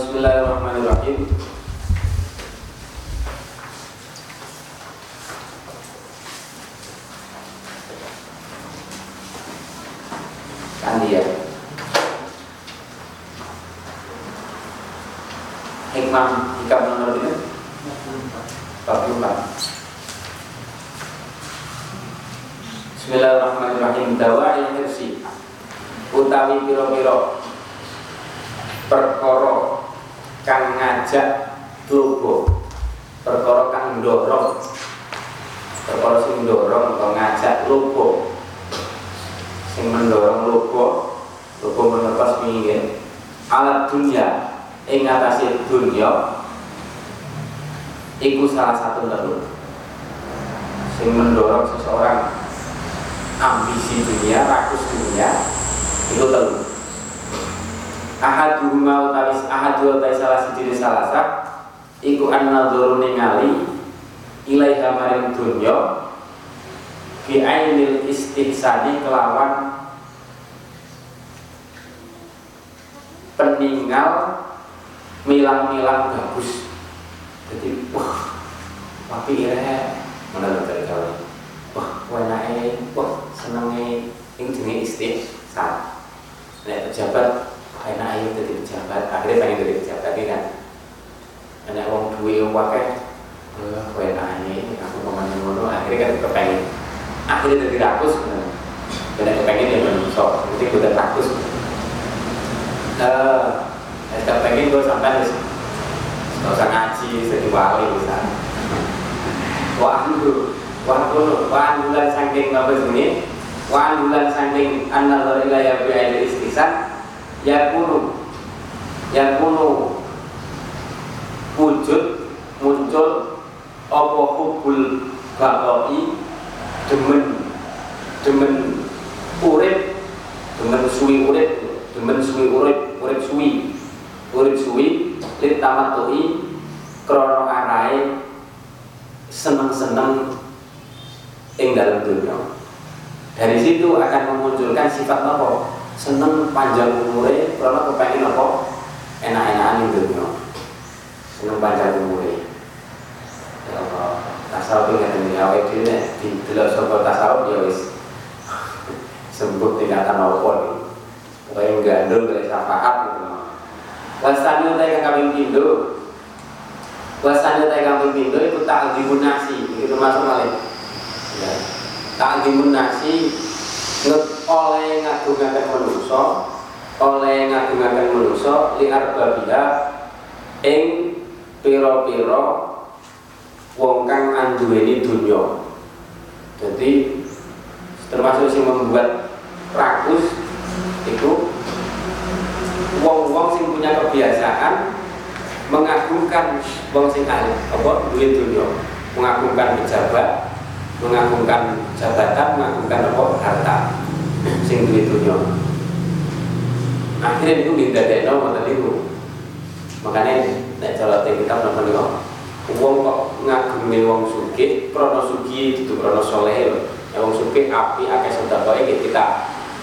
Bismillahirrahmanirrahim. Andi ya. Hikmah hikam nomor ini 44. Bismillahirrahmanirrahim. Dawa'il hirsi utawi piro-piro perkara kang ngajak lobo perkara kang ndorong perkara sing ndorong atau ngajak lobo sing mendorong lobo lobo menepas pinggir alat dunia ing atase dunya iku salah satu telu sing mendorong seseorang ambisi dunia, rakus dunia itu telu ahaduhuma ahadu utawi salah siji salasa iku an-nadharu ningali ilaiha maring dunya bi ainil istihsani kelawan peninggal milang-milang bagus. Jadi wah tapi ya mana dari kalian wah wanake wah senenge ini jenenge istihsan nek pejabat enak ayo jadi pejabat akhirnya pengen jadi pejabat ini kan. Enak uang duit uang pakai wah enak ini aku ke mana ngono akhirnya kan kepengen. Akhirnya jadi rakus dan kepengen ya menusuk jadi gue udah rakus. Eh uh, pengen gue sampai nggak usah ngaji jadi wali bisa wah dulu wah dulu wah bulan saking apa sini wah bulan saking an-nazar ilayya bi istisan yakunu yakunu wujud muncul apa hubul bakoi demen. Demen urip. Demen suwi urip. Demen suwi urip. Urip suwi. Urip suwi. Lit tamatui krono arae seneng-seneng ing dalam dunia. Dari situ akan memunculkan sifat apa seneng panjang umure karena kepengen apa? Enak-enakan itu dunia. Seneng panjang umure ya Allah tasawuf ini ini awet ini di dalam sobat tasawuf ya wis. Sembuh tingkatan apa nih pokoknya gandul dari syafaat gitu. Wasani utai kami pindo wasani utai kami pindo itu tak nasi itu termasuk malih. Ya. Nasi oleh ngagungaken manusa oleh ngagungaken manusa li arbabia ing pira-pira wong kang anduweni dunya jadi termasuk sing membuat rakus itu wong-wong sing punya kebiasaan mengagungkan wong sing ahli apa duit dunya mengagungkan pejabat mengagungkan jabatan, mengagungkan apa harta sing duwe dunya. Akhirnya itu didadekno ngoten. Makanya nek cara kita napa niku wong kok ngagumi wong sugih, krana sugih itu krana saleh Ya wong sugih api akeh sedekah kita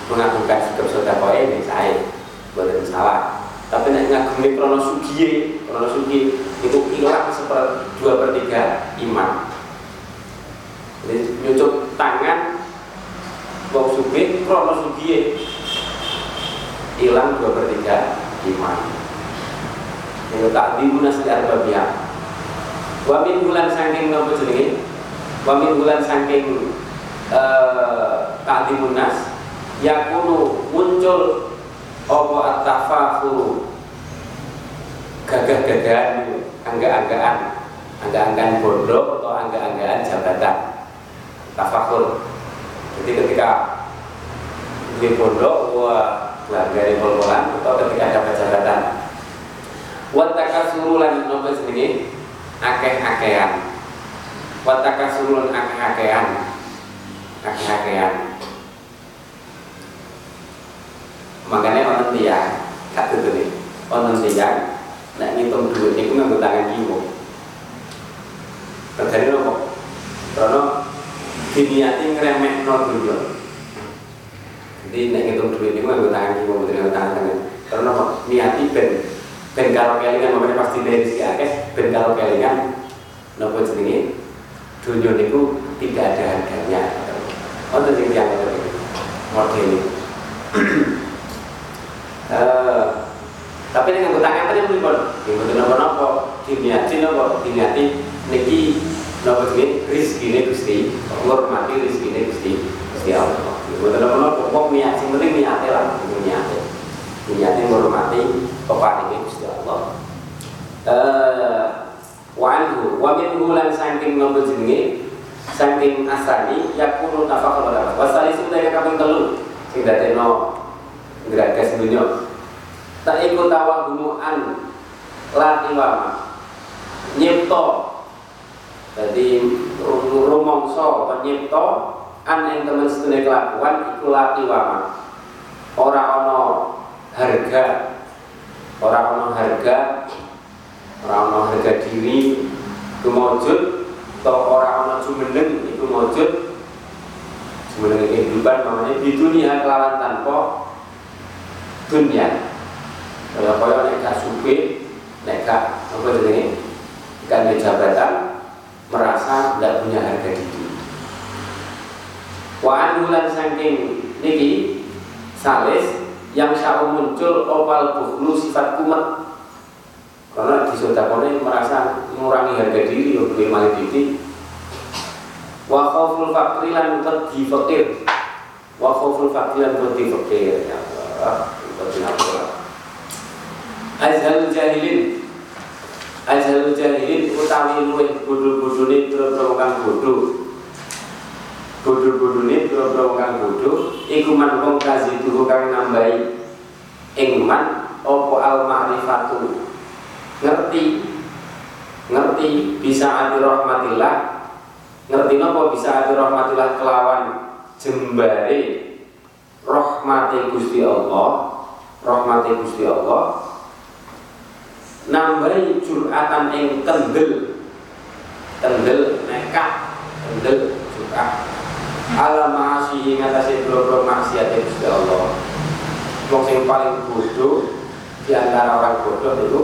mengagungkan sedekah sedekah ini saya boleh salah. Tapi nek ngagumi krana sugih, krana sugih itu hilang seper dua per tiga iman. Jadi nyucuk tangan wong sugi krono sugi hilang dua per tiga iman. Itu tak dimunas di arbabiyah. Wamin bulan saking nopo jenenge? Wamin bulan saking uh, tak dimunas yakunu muncul apa at-tafakhuru gagah-gagahan angga-anggaan angga-anggaan bodoh atau angga-anggaan jabatan tafakur jadi ketika di pondok wah di pol-polan atau ketika ada jabatan wataka surulan nopo sini akeh-akehan. Wataka surulun akeh-akehan. Akeh-akehan. Makanya orang dia tak tutup nih orang dia nak ngitung duit itu nggak tangan kiwo terjadi nopo karena diniati ngeremeh no dunia jadi nek ngitung duit ini gue tangan ini mau tangan tangan karena apa niati ben ben karo kelingan mamane pasti dari rezeki akeh ben karo kelingan napa jenenge dunia niku tidak ada harganya Wonten sing tiyang. Model ini. Eh, tapi dengan nganggo tangan tadi pripun? Nggih mboten napa-napa, diniati napa diniati niki napa jenenge rezekine Gusti, ngurmati rezekine Gusti Gusti Allah. Nggih mboten napa-napa, wong niat sing penting niate lah, niate. Niate ngurmati peparinge Gusti Allah. Eh, wa anhu wa minhu lan saking napa jenenge saking asani yakunu tafakkur pada wasali sudah kaping telu sing dadekno geragas dunia tak ikut tawahunuan latiwama nyipto jadi rumongso penyipto an yang temen setune kelakuan iku latiwama ora ono harga ora ono harga ora ono harga diri kemujud atau orang ono jumeneng itu mujud jumeneng kehidupan namanya di dunia kelawan tanpa dunia. Kaya kaya nek gak suke nek gak apa jenenge? Kan jabatan merasa tidak punya harga diri. Wa anulan saking niki salis yang selalu muncul opal buhlu sifat kumat karena di sodakone merasa mengurangi harga diri untuk mali diri wa khawful fakri lan wedi fakir. Wa khawful fakri lan wedi fakir. Ya Allah Azhalul jahilin. Azhalul jahilin utawi luwih bodho-bodhone pira-pira kang bodho. Bodho-bodhone pira-pira kang bodho iku man wong kaziduhu kang nambahi ing man apa al ma'rifatu ngerti? Ngerti? Bisa ati rahmatillah ngerti napa bisa ati rahmatillah kelawan jembare rahmati Gusti Allah rahmati Gusti Allah nambahi juratan ing kendel. Kendel nekat kendel suka ala ma'asihi ngatasi bro-bro maksiat Gusti Allah. Wong sing paling bodoh di antara orang bodoh itu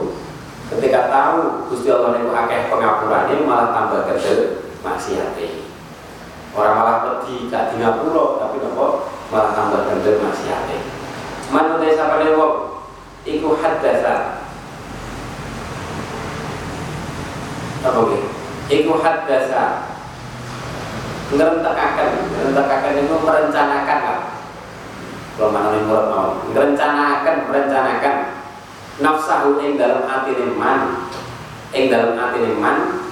ketika tahu Gusti Allah niku akeh pengapurannya malah tambah kendel maksiate orang malah pergi gak di ngapura tapi nopo malah tambah kendel maksiate manut sapa wong iku haddasa. Apa gitu? Iku haddasa. Ngerentakaken, ngerentakaken itu merencanakan. Kalau mana yang murad mau, merencanakan, merencanakan. Nafsahu ing dalam hati man, ing dalam hati man,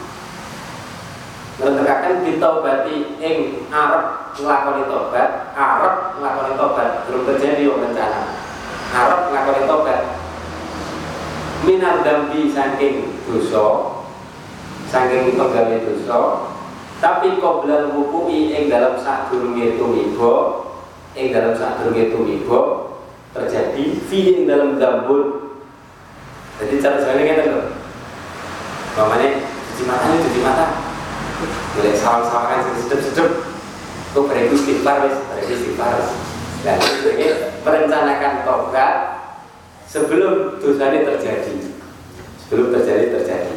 ngerentakaken ditaubati ing Arab nglakoni tobat, Arab nglakoni tobat, belum terjadi yo rencana. Arab nglakoni tobat. Minar dambi saking dosa saking penggawe dosa tapi qoblal wuku'i ing dalam sadurunge tumiba ing dalam sadurunge tumiba terjadi fi ing dalam gambut jadi cara sebenarnya kan lho mamane cuci mata cuci mata boleh sawang-sawangan sedep-sedep kok beriku istighfar wis beriku istighfar dan ini merencanakan tobat sebelum dosa ini terjadi sebelum terjadi terjadi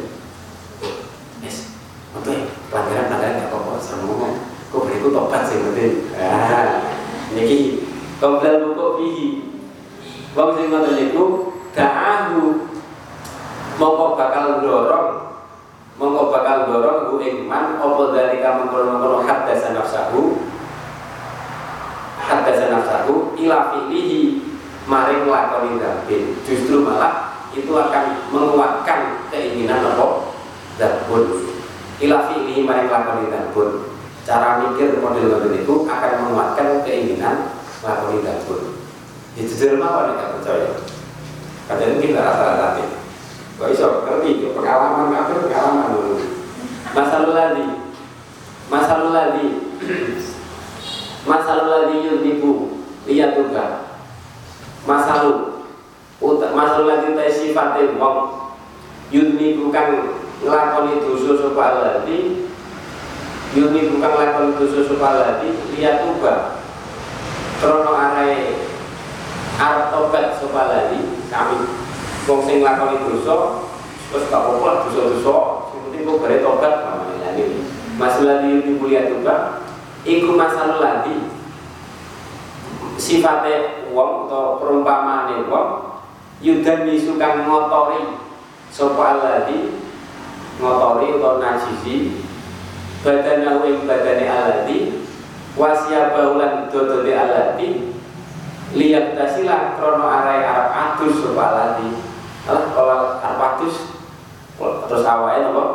Oke, pelanggaran pelanggaran nggak apa-apa, ngomong. Kok beriku tobat sih penting. Ah, niki komplain buku fihi. Wong sing ngoten niku da'ahu mongko bakal dorong mongko bakal dorong hu ing man apa dalika mengkono-mengkono haddasa nafsahu? Haddasa nafsahu ila fi'lihi maring lakoni dzambin. Justru malah itu akan menguatkan keinginan apa? Dzambun. Ila fi'lihi maring lakoni dzambun. Cara mikir model model itu akan menguatkan keinginan lakoni dzambun. Ya jujur mawon tidak percaya kadang mungkin rata-rata Gak bisa ngerti, ya, pengalaman apa pengalaman dulu. Masalah lagi, masalah lagi, masalah lagi yudhibu lihat juga. Masalah lagi teh sifatnya wong. Yudhibu kan ngelakoni dosa sopa lagi, yudhibu kan ngelakoni dosa sopa lagi lihat juga. Krono arai Arab tobat sopa lagi kami wong sing nglakoni dosa terus gak apa-apa dosa-dosa sing penting kok bare tobat namanya ini masalah di kuliah juga iku masalah lagi sifatnya wong atau perumpamaan wong yudan misukan ngotori. Sapa alladhi ngotori atau najisi? Badana ing badane alladhi wasya baulan dodode alladhi lihat tasilah krono arai arab atus sapa alladhi kalau arab atus terus awalnya nopo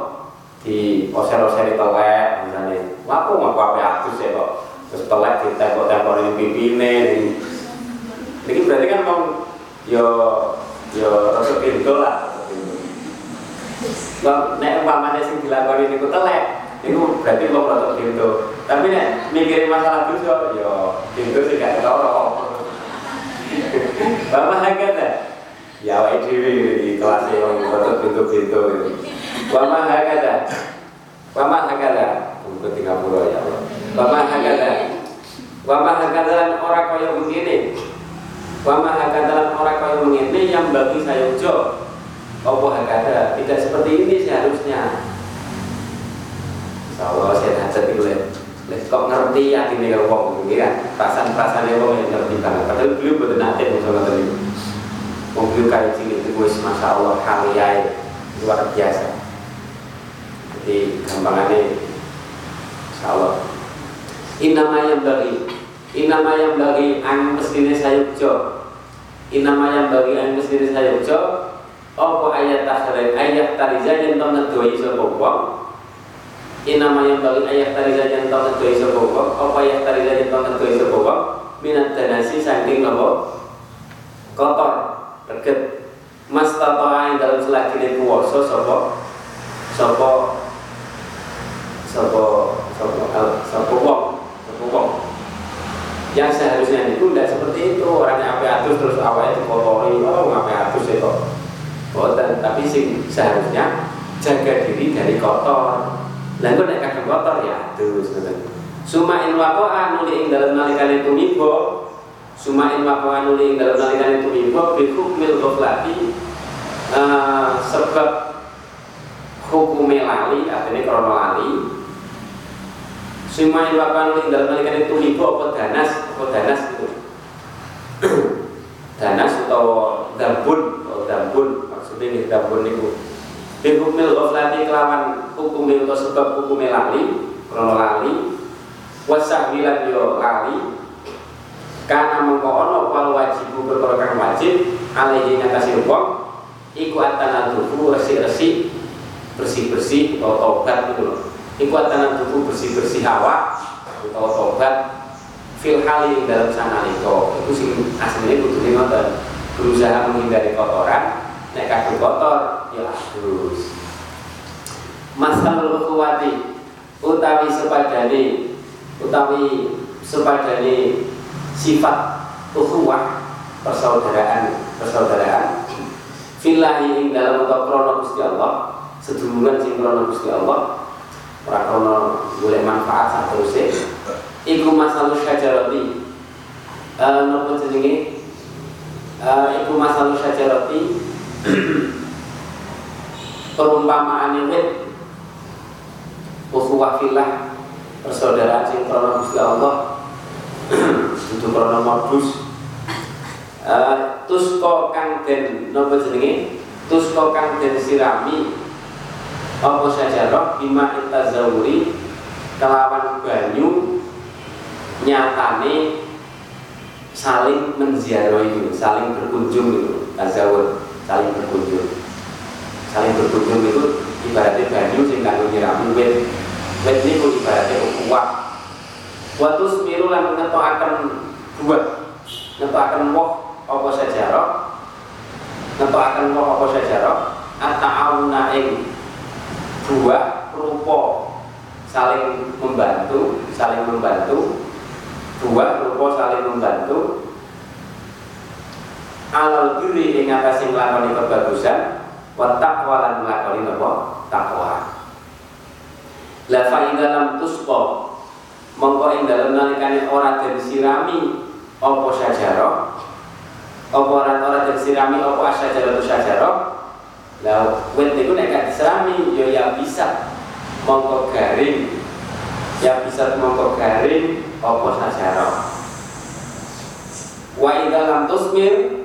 di oser-oser telek misalnya aku mau apa atus ya kok terus telek di tembok-tembok ini pipine ini berarti kan mau yo yo rasa pintu lah Bang, nek umpamanya sing dilakoni niku telek, niku berarti wong rada pintu. Tapi nek mikirin masalah dosa, yo pintu sih gak ketara. Bapak hakata. Ya wae dhewe di kelas e wong rada pintu-pintu. Bapak hakata. Bapak hakata. Buku 30 ya Allah. Bapak hakata. Bapak hakata ora kaya begini. Bapak hakata ora kaya begini yang bagi saya ujo Allah hakata tidak seperti ini seharusnya Insya Allah saya hajat itu kok ngerti ya kalau wong ini kan perasaan-perasaan yang wong yang ngerti banget padahal beliau betul nanti sama tadi beliau kayak cilik itu wis masya Allah haliyai luar biasa. Jadi gampangannya Insya Allah inama yang bagi inama yang bagi ang mestinya sayukjo inama yang bagi ang mestinya sayukjo apa ayat tahrir ayat tariza yang tau ngedoi sapa wong? Inama yang bagi ayat tariza yang tau ngedoi sapa wong? Apa ayat tariza yang tau ngedoi sapa minat danasi saking napa? Kotor reget mas tata ing dalam selagi puasa sapa? Sapa? Sapa? Sapa? Sapa wong? Sapa wong? Yang seharusnya itu tidak seperti itu. Orangnya apa atus terus awalnya dikotori oh ngapain atus itu. Boten tapi sing seharusnya jaga diri dari kotor. Lalu nek kadang kotor ya terus suma in waqa'a nuli ing dalam nalikane tumibo suma in waqa'a nuli ing dalam nalikane tumibo bi hukmil ghaflati uh, sebab hukum lali artinya krono lali. Suma in waqa'a nuli ing dalam nalikane tumibo apa danas apa danas itu? Danas atau dambun atau dambun maksudnya dambun itu. Bihukmil ghaflati kelawan hukum itu sebab hukum lali krono lali. Wasahwilan yo lali karena mengkono wal wajibu kang wajib alaihi ngatasi wong iku atana tubuh resi-resi bersih-bersih atau tobat gitu loh iku atana tubuh bersih-bersih hawa atau tobat fil hali dalam sana itu itu sih aslinya kudu ngoten. Berusaha menghindari kotoran nek kadung kotor ya terus masalul kuwati utawi sepadane utawi sepadane sifat ukhuwah persaudaraan persaudaraan. Fillahi ing dalam atau krono Gusti Allah seduluran sing krono Gusti Allah ora krono boleh manfaat saterusé. Iku masalah syajarati. Uh, nopo jenenge? Uh, iku masalah syajarati. Perumpamaan wit ukhuwah fillah persaudaraan sing krono Gusti Allah itu krono modus. Uh, tusko kang den napa jenenge? Tusko kang den sirami. Apa sajarah bima intazawuri. Kelawan banyu. Nyatane saling menziarahi itu, saling berkunjung itu, tazawur, saling berkunjung. Saling berkunjung itu ibaratnya banyu sing kanggo nyirami wit. Wit ibaratnya ukuah. Waktu semiru lan ngetokaken buah, ngetokaken woh apa sajarah, ngetokaken woh apa sajarah, at-ta'awuna ing buah rupa saling membantu, saling membantu. Dua rupa saling membantu. Alal diri ing atase nglakoni kebagusan wa taqwa lan nglakoni napa? Takwa la fa dalam tusqa mongko ing dalem nalikane ora den sirami apa sajarah? Apa ora ora disirami apa asyajaratu syajarah lah wit niku nek gak disirami ya ya bisa mongko garing. Ya bisa mongko garing apa syajarah wa idza lam tusmir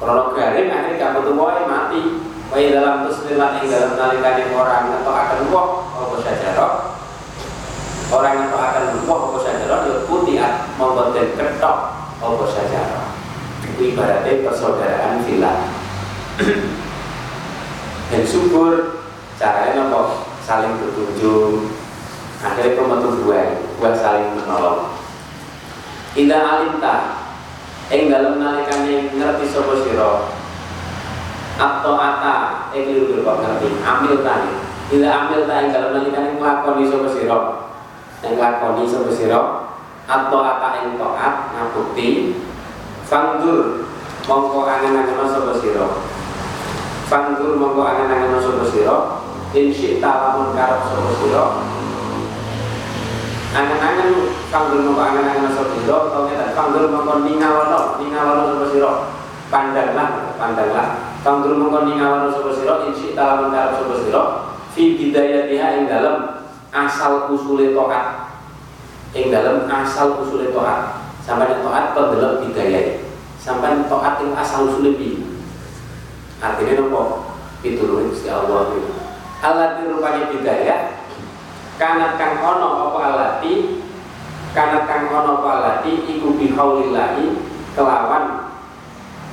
kalau garing akhirnya gak metu wae mati. Wa idza lam tusmir lan ing dalem nalikane orang atau akan woh apa syajarah orang yang akan woh apa syajarah ya mongko den ketok apa syajarah itu ibaratnya persaudaraan villa. Dan subur caranya nopo saling berkunjung. Akhirnya pemetu buah buah saling menolong. Ida alinta ing dalam nalikane ngerti sapa sira? Atau ata ing liru kok ngerti? Ambil tani Ida ambil tani dalam nalikane nglakoni sapa sira ing nglakoni sapa sira atau ata ing taat ngabukti Fangdur mongko angen-angen sapa sira. Fangdur mongko angen-angen sapa sira. In syi'ta lamun karep sapa sira. Angen-angen fangdur mongko angen-angen sapa sira utawa ngeten fangdur mongko ningalono ningalono sapa sira. Pandanglah, pandanglah. Fangdur mongko ningalono sapa sira in syi'ta lamun karep sapa sira. Fi bidayatiha ing dalem asal usule taat. Ing dalem asal usule taat sampai toat pendelok bidayah sampai toat yang asal usul lebih artinya nopo pitulungan Gusti Allah. Itu alati rupanya bidayah kanat kang ono apa alati? Kanat kang ono apa alati? Iku bihaulillahi kelawan.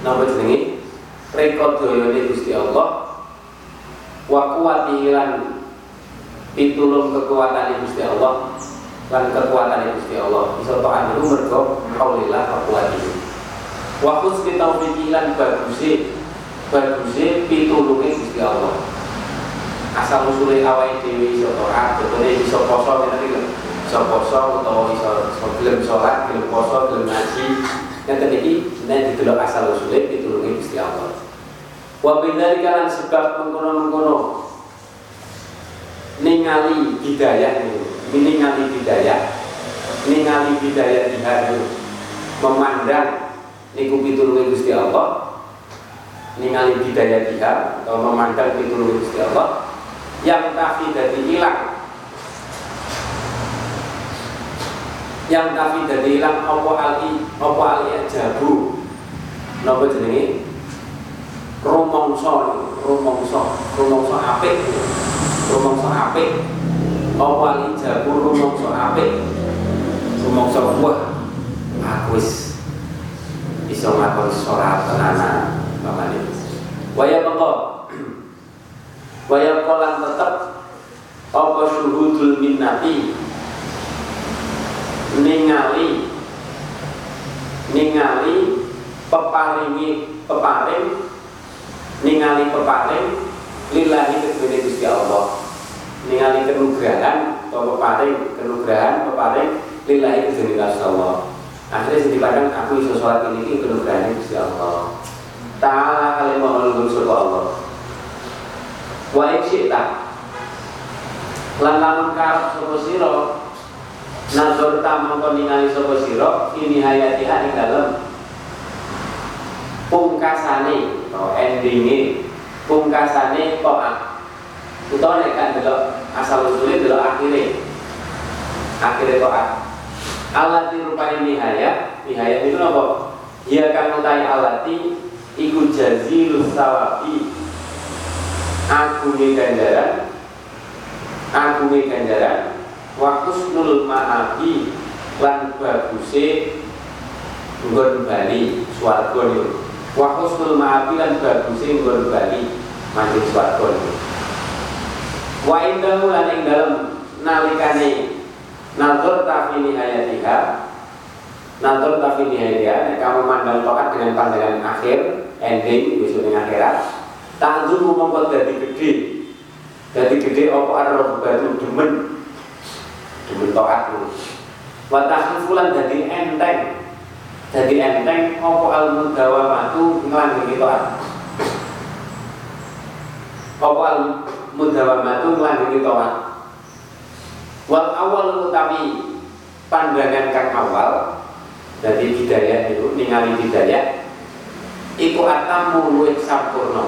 Nopo jenenge? Rekodoyone Gusti Allah. Wa kuwati lan pitulung kekuatan Gusti Allah lan kekuatan Gusti Allah. Bisa taat itu mergo kaulillah kekuatan wa husni taufiqi lan baguse baguse pitulunge Gusti Allah. Asal usule awake dhewe iso taat contohnya iso poso ngene iki iso poso utawa iso gelem salat gelem poso gelem ngaji. Yang iki nek didelok asal usule pitulunge Gusti Allah. Wa bidzalika lan sebab mengkono-mengkono ningali hidayah ningali bidaya ningali bidaya di hari memandang niku pitulunge Gusti Allah. Ningali bidaya dia atau memandang pitulunge Gusti Allah. Yang tafi dari hilang. Yang tafi dari hilang apa ali apa ali ajabu napa jenenge? Rumongso rumongso rumongso apik rumongso apik. Apa ali jabu rumongso apik? Rumongso wah aku wis iso ngakon sholat tenanan pamane waya mengko waya kolan tetep. Apa syuhudul minnati? Ningali ningali peparingi peparing. Ningali peparing lillahi kedune Gusti Allah. Ningali kenugrahan atau peparing kenugrahan peparing lillahi kedune Gusti Allah. Akhirnya sing dipandang aku iso sholat ini kenugrahan Gusti Allah. Ta'ala kalimah ulul surga Allah. Wa iksyita lan lamun karep sapa sira nazar ningali sira ini hayatiha ing dalem. Pungkasane atau endinge pungkasane taat utawa nek kan delok asal usule delok akhire. Akhire taat alati rupane nihaya nihaya itu apa ya kang utai alati iku jazilus sawabi. Agunge ganjaran. Agunge ganjaran. Wa husnul ma'abi. Lan baguse nggon bali swarga niku wa husnul ma'abi lan baguse nggon bali manjing niku wa indahu lan ing dalem nalikane nazar tafi nihayatiha nazar tafi nihayatiha nek kamu mandang tokat dengan pandangan akhir ending besok dengan akhirat tanjur mongko dadi gede dadi gede apa arep batu demen? Demen toatmu wa tahfulan dadi enteng dadi enteng apa al mudawamatu nglanggeni toat apa al mudawamatu nglanggeni toat wal awal utawi pandangan kang awal dari bidayah itu ningali bidayah iku atamu luwih sampurna.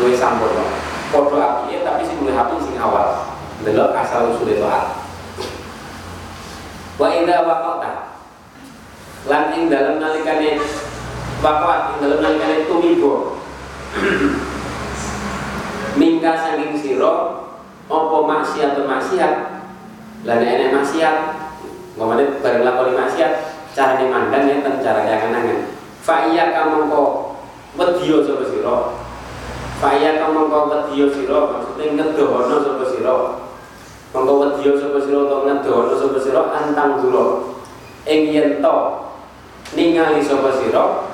Luwih sampurna. Padha apike tapi sing luwih apik sing awal. Delok asal usule taat wa idza waqata lan ing dalem nalikane waqat ing dalem nalikane tumibo mingka saking sira apa maksiat maksiat? Lan enek maksiat ngomongnya bareng lakoni maksiat carane mandang ya cara angan-angan fa iya kamangka wedya sapa sira? Fa iya kamangka wedya sira maksudnya ngedohono sapa sira? Mangka wedya sapa sira utawa sapa sira antang dura ing yen ningali sapa sira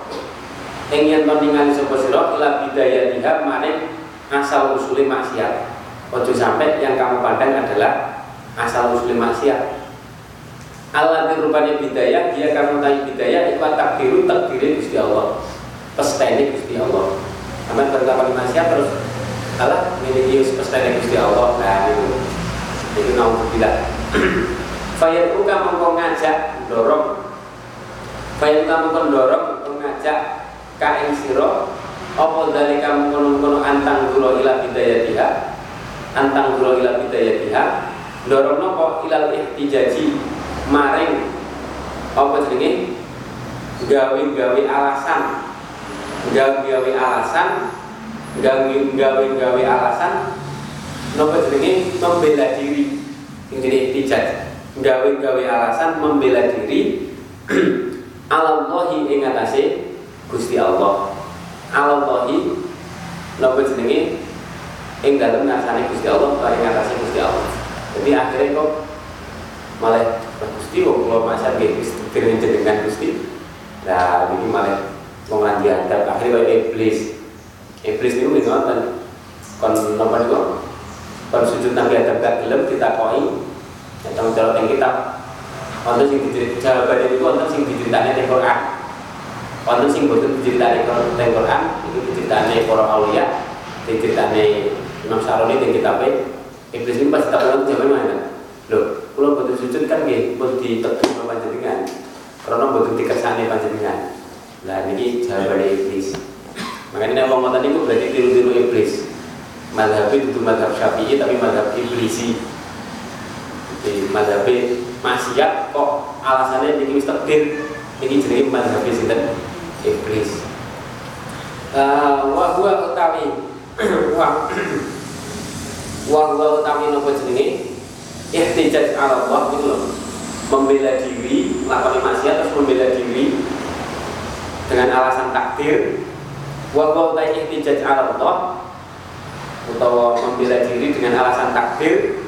ing yen to ningali sapa sira ila bidaya diha asal usule maksiat Ojo sampai yang kamu pandang adalah asal usul maksiat. Allah rupanya bidaya, dia kamu tahu bidaya itu takdiru takdirin Gusti Allah. Pestene Gusti Allah. Aman berlaku maksiat terus Allah miliki pestene Gusti Allah. Nah itu itu tidak. Fayat uka mengkau ngajak dorong. Fayat uka mengkau dorong mengajak kain siro. Apa dari kamu kono-kono antang dulu ila bidaya dia antang dulu ila bidaya dia dorong nopo ilal ihtijaji maring apa jenenge? Gawe-gawe alasan. Gawe-gawe alasan gawe-gawe alasan nopo jenenge? Membela diri. Ini ihtijaj gawe-gawe alasan membela diri alallahi ing atase Gusti Allah alallahi nopo jenenge ing dalem ngarsane Gusti Allah paring ngatasé Gusti Allah. Jadi akhirnya kok malah Gusti kok kula masak nggih pikirin jenengan Gusti. Nah, ini malah wong lan diadab akhirnya kok iblis. Iblis niku ngoten. Kon napa niku? Kon sujud nang adab gak gelem jawab yang kita Wonten sing dicerit jawaban itu wonten sing diceritane teng Quran. Wonten sing boten diceritane teng Quran, iki diceritane para aulia, diceritane Imam Saroni yang kita Iblis. Ini tak pernah zaman mana? Loh kalau betul sujud kan buat ditekan sama panjenengan. Karena betul dikersani panjenengan. Nah ini jawaban iblis. Makanya ini ngomong tadi itu berarti tiru-tiru iblis. Madhab itu madhab syafi'i tapi madhab iblisi di madhab maksiat kok alasannya ini wis takdir ini jadi madhab sinten? Iblis. Uh, wa huwa utawi wa wa wa utami nopo jenenge? Ihtijaj ala Allah itu loh. Membela diri melakukan maksiat terus membela diri dengan alasan takdir. Wa wa utai ihtijaj ala Allah utawa membela diri dengan alasan takdir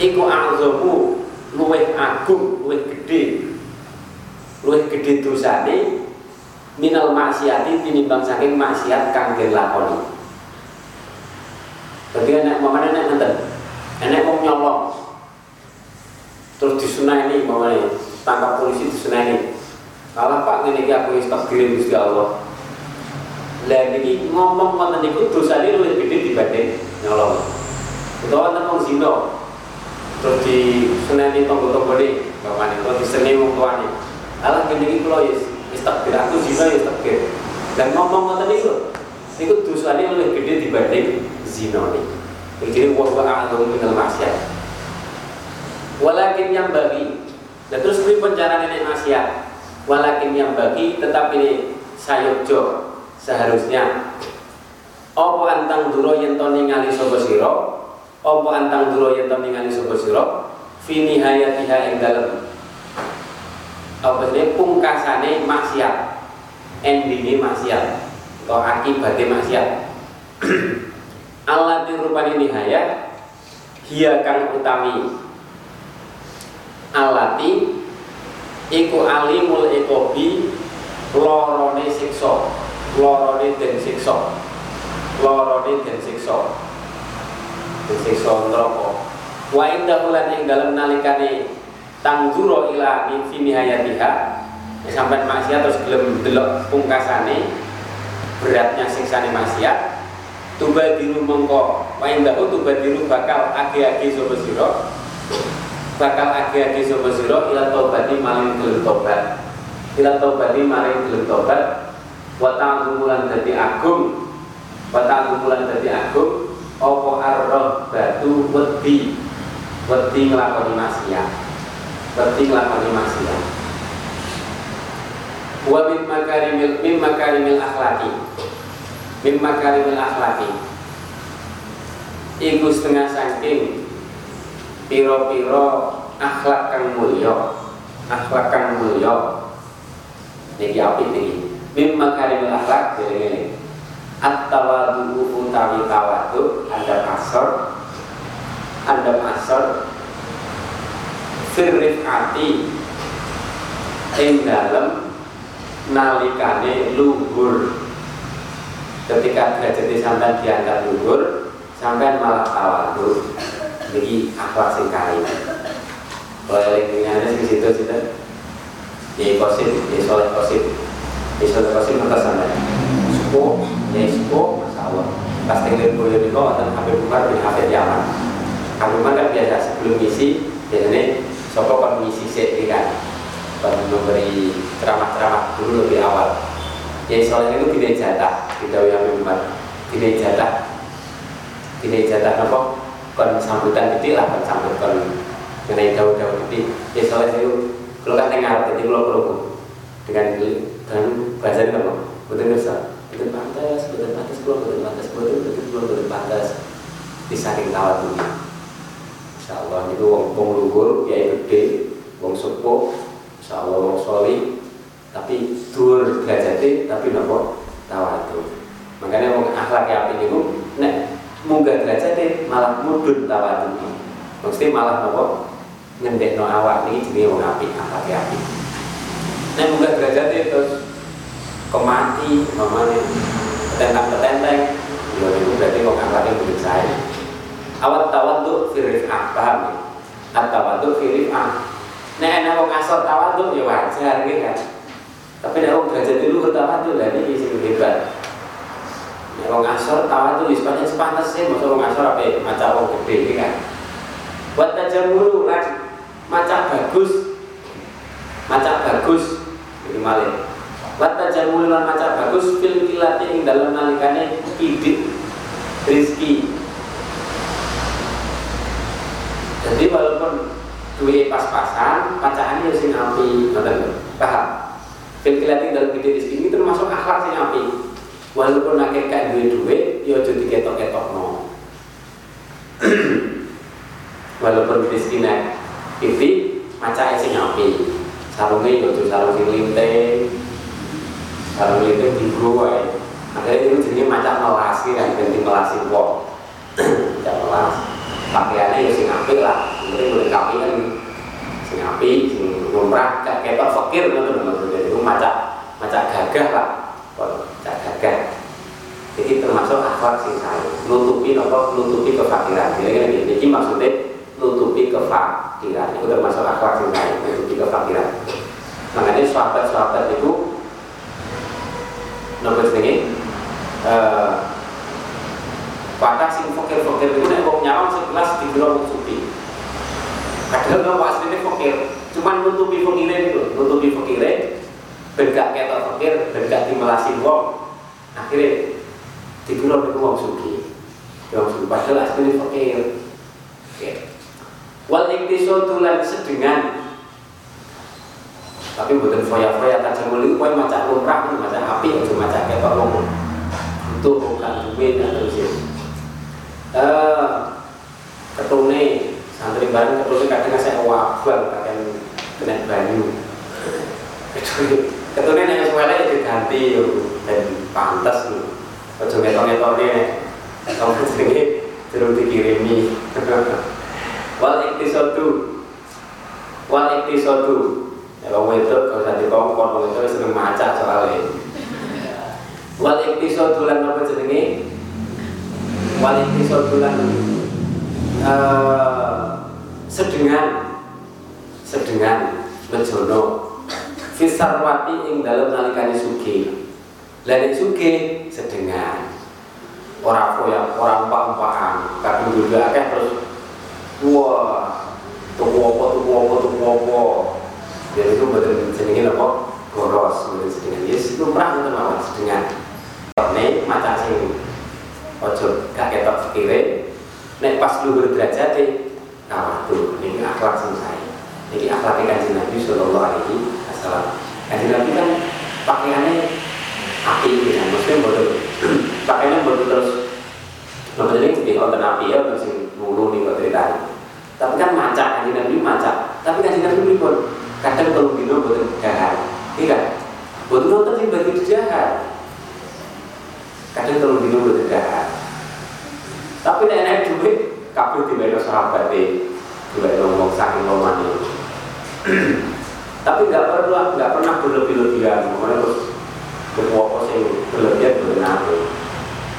iku azamu luwih agung luwih gede luwih gede dosane minal maksiati tinimbang saking maksiat kang dilakoni jadi enak mamane enak nonton, enak mau nyolong. Terus disunai ini mamane tangkap polisi disunai ini. Kalau Pak ini aku wis kirim Gusti Allah. Lah niki ngomong ngoten niku dosane luwih gede dibanding nyolong. Utawa wong zina. Terus di sunani tonggo-tonggone bapakne terus diseni wong tuane. Alah kene iki kula aku zina ya. Dan ngomong ngoten niku niku dosane luwih gede dibanding zina nih. Jadi wa a'lamu minal maksiat. Walakin yang bagi dan terus ini penjara nenek maksiat. Walakin yang bagi tetap ini sayokjo seharusnya Apa antang duro yang to ningali sapa sira? Apa antang duro yang to ningali sapa sira? Fi nihayatiha ing apa ini pungkasane maksiat. Endingnya maksiat. Atau akibatnya maksiat. Allah nihaya Hia kang utami. Alati Iku alimul ekobi Lorone sikso Lorone den sikso Lorone den sikso Den sikso neraka. Wa indah ulan ing dalam nalikane Tangguro ila fi nihayatiha Sampai maksiat terus gelem delok pungkasane Beratnya siksane maksiat. Tubadiru mengko wain dahu tubadiru bakal agi-agi sopo siro bakal agi-agi sopo siro ila tobati maling gelem tobat ila tobati maling gelem tobat wa ta'zumulan dadi agung. Wa ta'zumulan dadi agung apa arroh batu wedi. Wedi nglakoni maksiat. Wedi nglakoni maksiat. Wa min makarimil min makarimil akhlaki min makarimil akhlaki iku setengah saking piro-piro akhlak kang mulya. Akhlak kang mulya. Niki apik niki. Min makarimil akhlak dene at-tawadu utawi tawadu ada kasar ada kasar firrifati ing dalem nalikane luhur. Ketika derajat sampai diangkat luhur sampai malah tawadu jadi akhlak sing kain kalau yang di situ situ di kosim di soleh kosim di soleh kosim atas sampai suku ya suku masya Allah pas di bawah dan Habib Umar bin Hafid Yaman Habib Umar kan biasa sebelum misi biasanya sopo kan misi sih kan. Memberi ceramah-ceramah dulu lebih awal. Ya soalnya itu tidak jatah tidak Habib Umar tidak jatah tidak jatah apa? Kon sambutan itu lah kon sambut kon mengenai jauh-jauh itu ya soalnya itu kalau kan dengar jadi kalau perlu dengan dengan bahasa ini apa? Betul bisa betul pantas betul pantas kalau betul pantas betul betul kalau betul pantas di saking tawa dunia. Insya Allah itu wong wong ya gede wong sepuh Insya Allah wong soli tapi dur derajatnya tapi nopo itu makanya wong akhlak ya api itu nek munggah derajatnya malah mudun tawa itu mesti malah nopo ngendek no awak ini jadi wong api akhlak ya api nek munggah derajatnya terus kemati mamanya? Petentang petenteng ya itu berarti wong akhlaknya belum saya. Awat tawaduk firifah paham ya? At tawaduk firifah. Nek enak wong asal tawaduk ya wajar gitu kan? Tapi nek wong derajat dulu bertawaduk lah ini sing hebat. Nek wong asal tawaduk wis pancen sih masa wong asal apa maca wong gede gitu kan? Buat tajamuru lan maca bagus. Maca bagus ini malih buat tajamuru lan maca bagus fil kilati ing dalam nalikane idik rizki jadi walaupun duwe pas-pasan pacaran ya sing api ngoten. Paham? Filkilati dalam gede rezeki ini termasuk akhlak sing api. Walaupun akeh kan duwe duwe ya aja diketok-ketok no walaupun rezeki nek pipi macake sing api. Sarunge ya aja sarung sing linting sarung linting digo wae akhirnya itu jenis macam melasi kan ganti melasi wong. Macam melas. Pakaiannya ya sing apik lah. Mungkin boleh kami kan. Sing apik sing lumrah gak ketok fakir lho jadi itu macam macam gagah lah. Macam gagah. Jadi termasuk akhlak sing saya nutupi apa? Nutupi kefakiran. Jadi ini jadi maksudnya nutupi kefakiran. Itu termasuk akhlak sing saya nutupi kefakiran. Makanya sahabat-sahabat itu nomor jenenge Padahal sing fakir-fakir itu nek wong nyawang sebelas dikira wong suci. Padahal nggak aslinya fakir, cuman nutupi fakire itu, nutupi fakire, ben gak ketok fakir, ben gak dimelasin wong. Akhirnya dikira itu wong suci. Wong suci padahal aslinya fakir. Oke. Wal iktisadu lan sedengan tapi bukan foya-foya kan semula itu kau macam lumrah, macam api, macam ketok wong. Itu bukan duit atau sih uh, ketune santri baru ketune kadang saya wabang kadang kena banyu. Ketune nek ya diganti yo. Dan pantas lho aja ngetok-ngetokne kamu jenenge jeruk dikirimi. Wal iktisadu wal iktisadu ya wong itu kalau tadi kau kon itu seneng maca soalnya. Wal iktisadu lan apa jenenge? Waliki sodulan uh, sedengan. Sedengan mejono fisarwati ing dalam nalikane suge. Lain suge sedengan. Orang foya orang pak-pakan kadang juga akeh terus wah tuku apa tuku apa tuku apa jadi itu betul jenengin apa? Boros mungkin sedengan yes lumrah itu mawon sedengan nek macan sing ojo gak ketok pikire nek pas luhur derajat nah tuh ini akhlak sing saya. Ini akhlak kanjeng Nabi Sallallahu Alaihi Wasallam. Kanjeng Nabi kan pakaiannya api kan maksudnya bodoh. Pakaiannya bodoh terus. Nomor ini jadi konten api ya, terus mulu nih kok ceritanya. Tapi kan macak, kanjeng Nabi macak. Tapi kanjeng Nabi pun kadang kalau bino buat jahat, iya? Buat nonton sih bagi jahat. Kadang kalau bino buat jahat. Tapi nek nek duit, kabeh dibayar sahabat deh, dibayar ngomong saking ini. Tapi nggak perlu, nggak pernah berlebih-lebihan, makanya terus kepuasan yang berlebihan bernabi.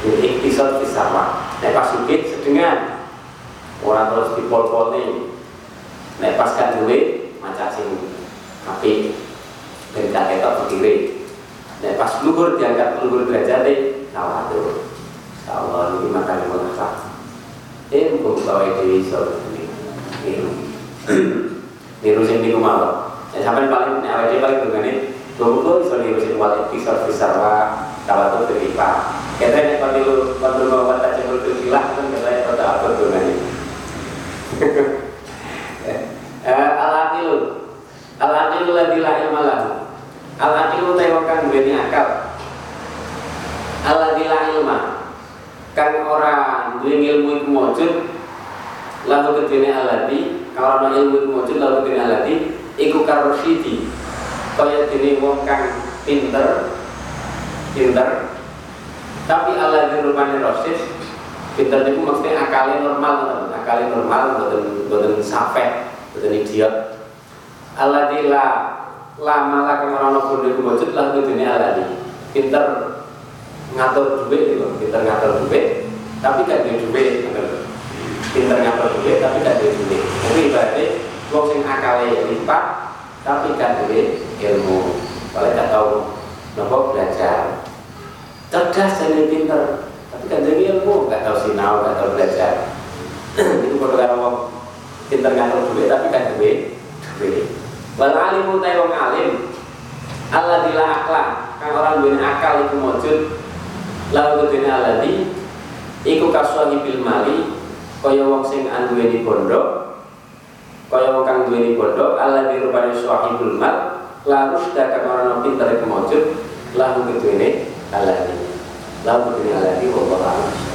Jadi ikhtisar fisarwa. Nek pas sedengan orang terus dipol-pol nih. Nek pas kan duit macam sing api dan tak ketok kiri. Nek pas luhur diangkat luhur derajat deh, tawadhu. Allah ini makan yang mengasah. Eh, bukan kawai dewi sore ini. Niru, niru sing niku mawon. Ya sampai paling awake paling dungane, Tunggu iso niru sing wal iktisar fisarwa tawadhu beripa. Kita ini kalau kalau mau kata cemur silah kan kita kata apa tuh nanti. Al-aqilu Al-aqilu ladhi la ilma lahu Al-aqilu tewakan duweni akal. Al-ladhi la ilma Kan orang duwe ilmu iku mujud Lalu kedene al-ladhi. Kalau orang ilmu iku mujud lalu kedene al-ladhi. Iku karosyidi Kaya dene wong kang pinter Pinter. Tapi al-ladhi rupanya rosis Pinter itu maksudnya akalnya normal Akalnya normal, buatan, buatan safeh Buatan idiot Alladhi la lama orang pun di wujud lah ini alladhi pinter ngatur duit gitu pinter ngatur duit tapi gak ada duit pinter ngatur duit tapi gak ada duit itu ibaratnya wong sing akale lipat tapi gak duit ilmu. Kalau gak tahu nopo belajar. Cerdas jadi pinter tapi gak jadi ilmu gak tahu sinau gak tahu belajar. Itu kalau kalau pinter ngatur duit tapi gak duit duit Wal alimu ta wong alim Allah dila akla kang orang duwe akal iku mujud lalu kedene alladhi iku kaswahi bil mali kaya wong sing anduweni bondo kaya wong kang duweni bondo alladhi rupane sahibul mal lalu sudah kang orang pinter iku mujud lalu kedene alladhi lalu kedene alladhi wallahu a'lam